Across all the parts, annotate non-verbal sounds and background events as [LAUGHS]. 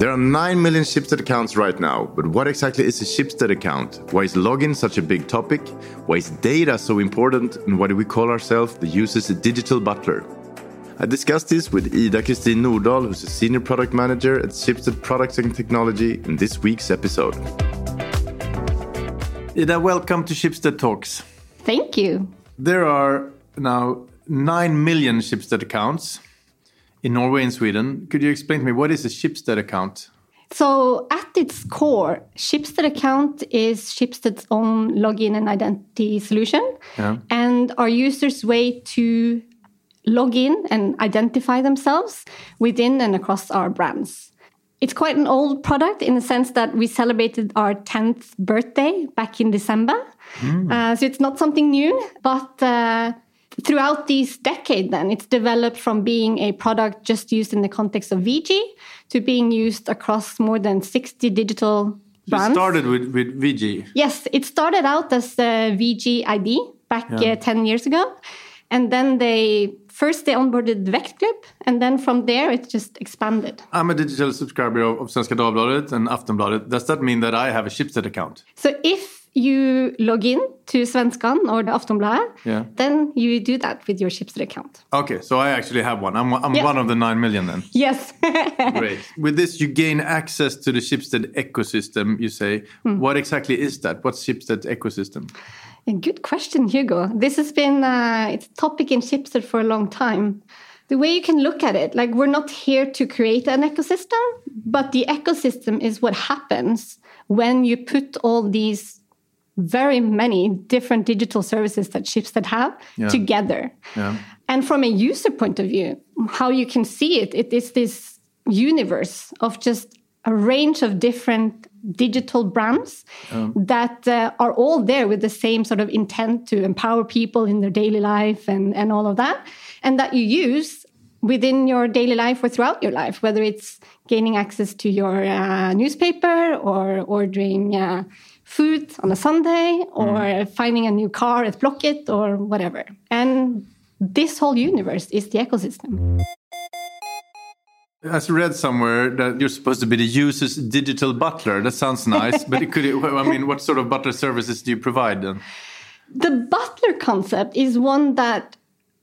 There are 9 million Schibsted accounts right now, but what exactly is a Schibsted account? Why is login such a big topic? Why is data so important? And why do we call ourselves the user's digital butler? I discussed this with Ida Kristin Nordahl, who's a senior product manager at Schibsted Products and Technology, in this week's episode. Ida, welcome to Schibsted Talks. Thank you. There are now 9 million Schibsted accounts in Norway and Sweden. Could you explain to me what is a Schibsted account? So, at its core, Schibsted account is Schibsted's own login and identity solution, Yeah. and our users' way to log in and identify themselves within and across our brands. It's quite an old product in the sense that we celebrated our 10th birthday back in December. Uh, so it's not something new, but uh, throughout these decade then it's developed from being a product just used in the context of VG to being used across more than 60 digital brands. started with, with VG. Yes, it started out as the VG ID back Yeah. uh, 10 years ago. And then they first they onboarded Vektklubb, and then from there it just expanded. I'm a digital subscriber of, of Svenska Dagbladet and Aftonbladet. Does that mean that I have a Schibsted account? So if you log in to Svenskan or the Aftonbladet, Yeah. then you do that with your Schibsted account. Okay, so I actually have one. I'm, I'm Yeah. one of the 9 million then. Yes. [LAUGHS] Great. With this, you gain access to the Schibsted ecosystem, you say. What exactly is that? What's Schibsted ecosystem? A good question, Hugo. This has been uh, it's a topic in Schibsted for a long time. The way you can look at it, like we're not here to create an ecosystem, but the ecosystem is what happens when you put all these very many different digital services that Schibsted have Yeah. together. Yeah. And from a user point of view, how you can see it, it is this universe of just a range of different digital brands that uh, are all there with the same sort of intent to empower people in their daily life and, and all of that, and that you use within your daily life or throughout your life, whether it's gaining access to your uh, newspaper or ordering uh, food on a Sunday or finding a new car at Blocket or whatever. And this whole universe is the ecosystem. I read somewhere that you're supposed to be the user's digital butler. That sounds nice, but it could, [LAUGHS] I mean, what sort of butler services do you provide then? The butler concept is one that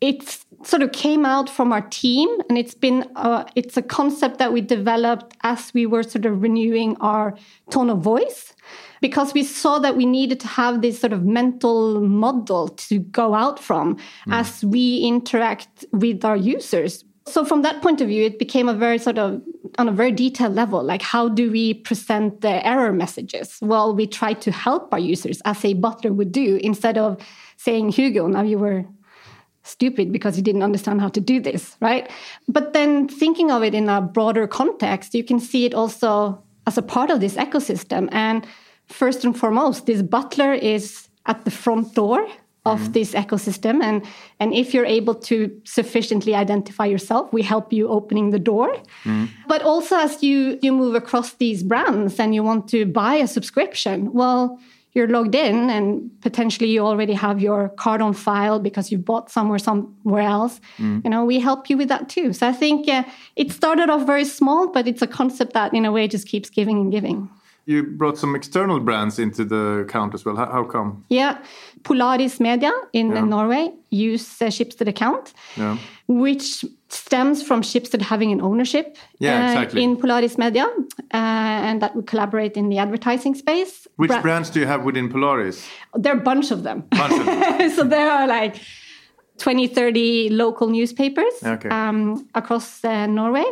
it's sort of came out from our team and it's been uh, it's a concept that we developed as we were sort of renewing our tone of voice because we saw that we needed to have this sort of mental model to go out from as we interact with our users. So from that point of view it became a very sort of on a very detailed level like how do we present the error messages? Well we try to help our users as a butler would do instead of saying hugo now you were stupid because you didn't understand how to do this, right? But then thinking of it in a broader context, you can see it also as a part of this ecosystem. And first and foremost, this butler is at the front door of mm-hmm. this ecosystem. And, and if you're able to sufficiently identify yourself, we help you opening the door. Mm-hmm. But also as you, you move across these brands and you want to buy a subscription, well, you're logged in and potentially you already have your card on file because you bought somewhere somewhere else you know we help you with that too so i think uh, it started off very small but it's a concept that in a way just keeps giving and giving You brought some external brands into the account as well. How, how come? yeah polaris media in Yeah. norway use a Schibsted account Yeah. which stems from Schibsted having an ownership Yeah, uh, exactly. in Polaris Media, uh, and that we collaborate in the advertising space. Which Bra- brands do you have within Polaris? There are a bunch of them. Bunch of them. [LAUGHS] so there are like 20, 30 local newspapers Okay. um, across uh, Norway.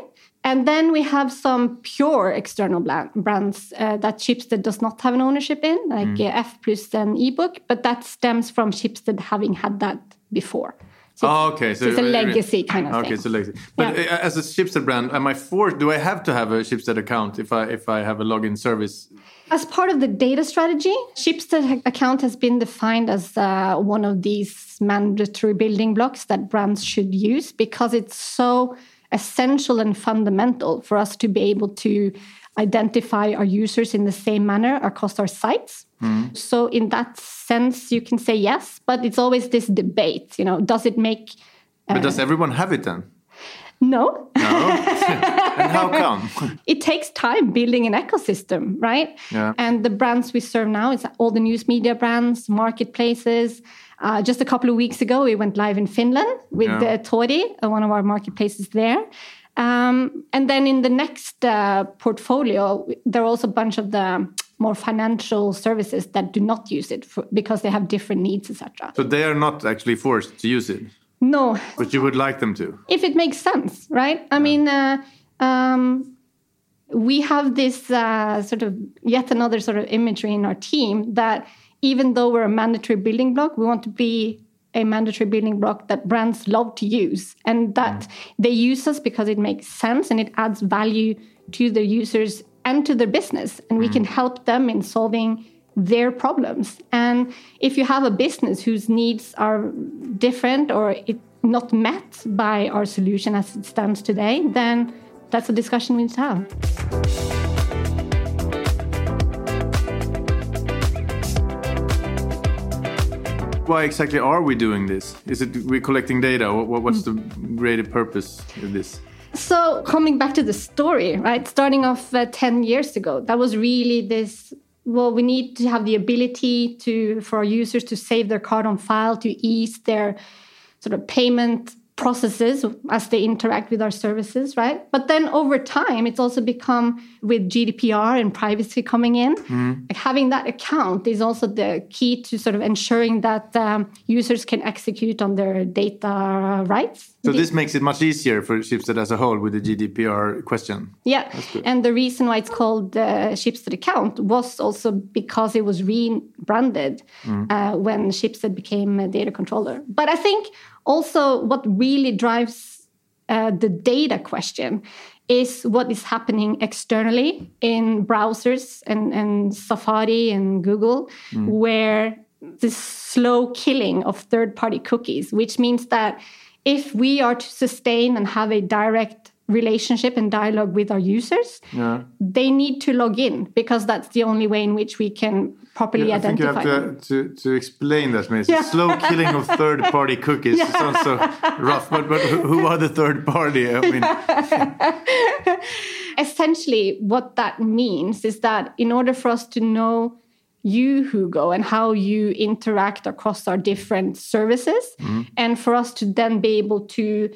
And then we have some pure external bla- brands uh, that Schibsted does not have an ownership in, like Mm. uh, F plus and ebook, but that stems from Schibsted having had that before. So Oh, okay. so it's a legacy kind of Okay, thing. it's a legacy. But Yeah. uh, as a Schibsted brand, am I forced? Do I have to have a Schibsted account if I if I have a login service? As part of the data strategy, Schibsted account has been defined as uh, one of these mandatory building blocks that brands should use because it's so essential and fundamental for us to be able to identify our users in the same manner across our sites. Mm-hmm. So, in that sense, you can say yes, but it's always this debate. You know, does it make But does uh, everyone have it then? No. No? [LAUGHS] and how come? [LAUGHS] it takes time building an ecosystem, right? Yeah. And the brands we serve now is all the news media brands, marketplaces. Uh, just a couple of weeks ago, we went live in Finland with Yeah. uh, Tori, one of our marketplaces there. Um, and then in the next uh, portfolio, there are also a bunch of the more financial services that do not use it for, because they have different needs, etc. So they are not actually forced to use it, No, but you would like them to. if it makes sense, right? I mean, uh, um, we have this uh, sort of yet another sort of imagery in our team that even though we're a mandatory building block, we want to be a mandatory building block that brands love to use and that mm. they use us because it makes sense and it adds value to their users and to their business. And we can mm. help them in solving their problems. And if you have a business whose needs are different or it not met by our solution as it stands today, then that's a discussion we need to have. Why exactly are we doing this? Is it we're collecting data? What, what's the greater purpose of this? So, coming back to the story, right? Starting off uh, 10 years ago, that was really this well, we need to have the ability to for our users to save their card on file, to ease their sort of payment processes as they interact with our services, right? But then over time, it's also become with GDPR and privacy coming in, like having that account is also the key to sort of ensuring that um, users can execute on their data rights. So this makes it much easier for Schibsted as a whole with the GDPR question. Yeah, and the reason why it's called uh, Schibsted account was also because it was rebranded uh, when Schibsted became a data controller. But I think also what really drives uh, the data question is what is happening externally in browsers and, and Safari and Google, where this slow killing of third party cookies, which means that if we are to sustain and have a direct relationship and dialogue with our users, Yeah. they need to log in because that's the only way in which we can properly I think you identify have them. to, to, to explain that, maybe. Yeah. Slow killing of third party [LAUGHS] cookies. It sounds so rough, but, but who who are the third party? I mean, [LAUGHS] Essentially, what that means is that in order for us to know you, Hugo, and how you interact across our different services, mm-hmm. and for us to then be able to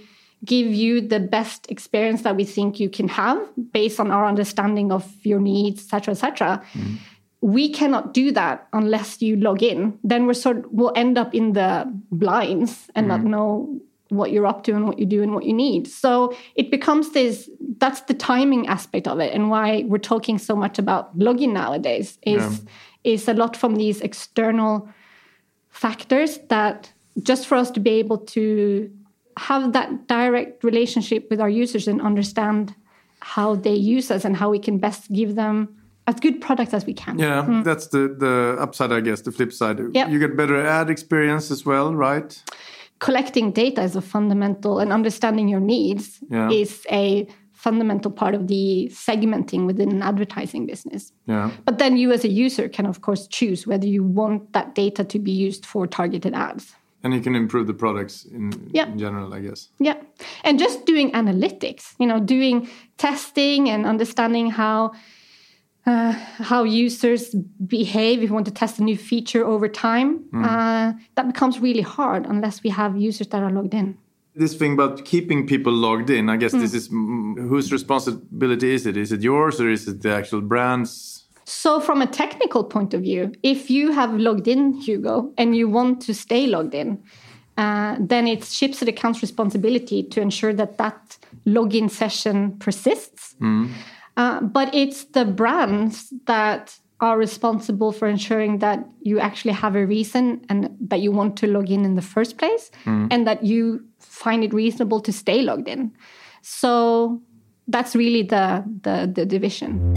give you the best experience that we think you can have based on our understanding of your needs, etc., etc. Mm-hmm. We cannot do that unless you log in. Then we're sort of, we'll end up in the blinds and not mm-hmm. know what you're up to and what you do and what you need. So it becomes this that's the timing aspect of it and why we're talking so much about login nowadays is is a lot from these external factors that just for us to be able to have that direct relationship with our users and understand how they use us and how we can best give them as good products as we can. yeah, mm-hmm. that's the, the upside, I guess, the flip side. Yeah. You get better ad experience as well, right? collecting data is a fundamental and understanding your needs Yeah. is a fundamental part of the segmenting within an advertising business. Yeah. But then you as a user can of course choose whether you want that data to be used for targeted ads. And you can improve the products in, Yeah. in general, I guess. Yeah. And just doing analytics, you know, doing testing and understanding how uh, how users behave if you want to test a new feature over time, uh, that becomes really hard unless we have users that are logged in. This thing about keeping people logged in, I guess this is mm, whose responsibility is it? Is it yours or is it the actual brand's? So, from a technical point of view, if you have logged in, Hugo, and you want to stay logged in, uh, then it's Schibsted account's responsibility to ensure that that login session persists. Uh, but it's the brands that are responsible for ensuring that you actually have a reason and that you want to log in in the first place and that you find it reasonable to stay logged in. So that's really the, the, the division.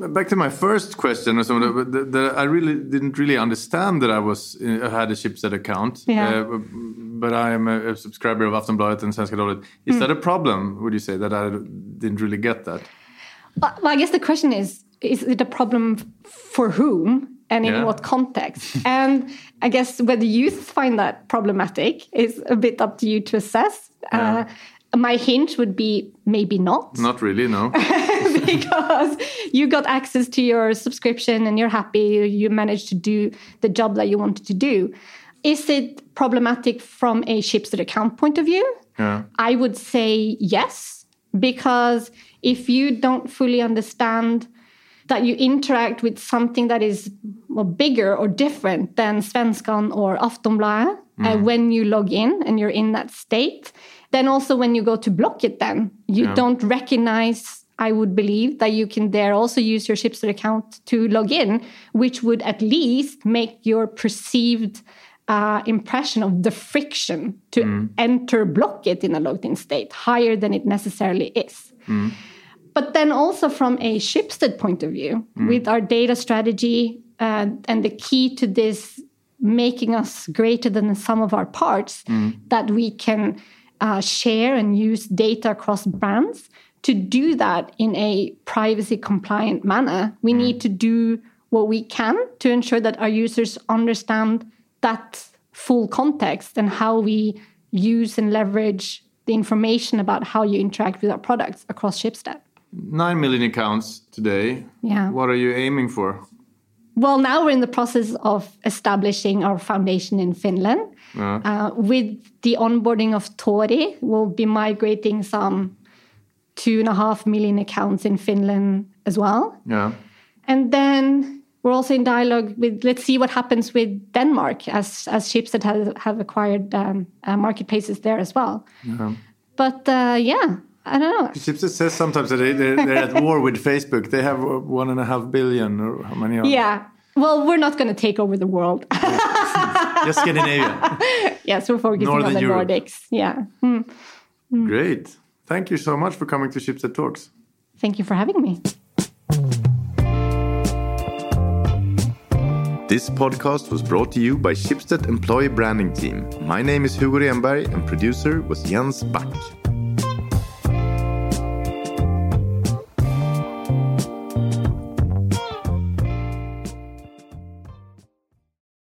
Back to my first question, or something, the, the, I really didn't really understand that I was uh, had a Schibsted account. Yeah. Uh, but I am a, subscriber of Aftonbladet and Svenska Dagbladet. Is that a problem? Would you say that I didn't really get that? Well, I guess the question is: Is it a problem for whom? and in Yeah. what context. and I guess whether you find that problematic is a bit up to you to assess. Uh, my hint would be maybe not Not really, no. [LAUGHS] because you got access to your subscription and you're happy you managed to do the job that you wanted to do. Is it problematic from a Schibsted account point of view? Yeah. I would say yes, because if you don't fully understand that you interact with something that is bigger or different than Svenskan or Aftonbladet uh, when you log in and you're in that state, then also when you go to Blocket, then you don't recognize. I would believe that you can there also use your Schibsted account to log in, which would at least make your perceived uh, impression of the friction to enter Blocket in a logged in state higher than it necessarily is. But then also from a Schibsted point of view, with our data strategy uh, and the key to this making us greater than the sum of our parts, that we can uh, share and use data across brands. To do that in a privacy compliant manner, we need to do what we can to ensure that our users understand that full context and how we use and leverage the information about how you interact with our products across Schibsted. 9 million accounts today. Yeah. What are you aiming for? Well, now we're in the process of establishing our foundation in Finland. Uh, with the onboarding of Tori, we'll be migrating some two and a half million accounts in Finland as well. Yeah. And then we're also in dialogue with, let's see what happens with Denmark as, as Schibsted have, have acquired um, uh, marketplaces there as well. But uh, yeah, I don't know. Schibsted says sometimes that they, they're, they're at war with Facebook. They have one and a half billion or how many are Yeah. Well, we're not going to take over the world. [LAUGHS] Just Scandinavia. yes, we're focusing on Northern the Europe. Nordics. Yeah. Hmm. Hmm. Great. Thank you so much for coming to Schibsted Talks. Thank you for having me. This podcast was brought to you by Schibsted Employee Branding Team. My name is Hugo Renberg and producer was Jens Back.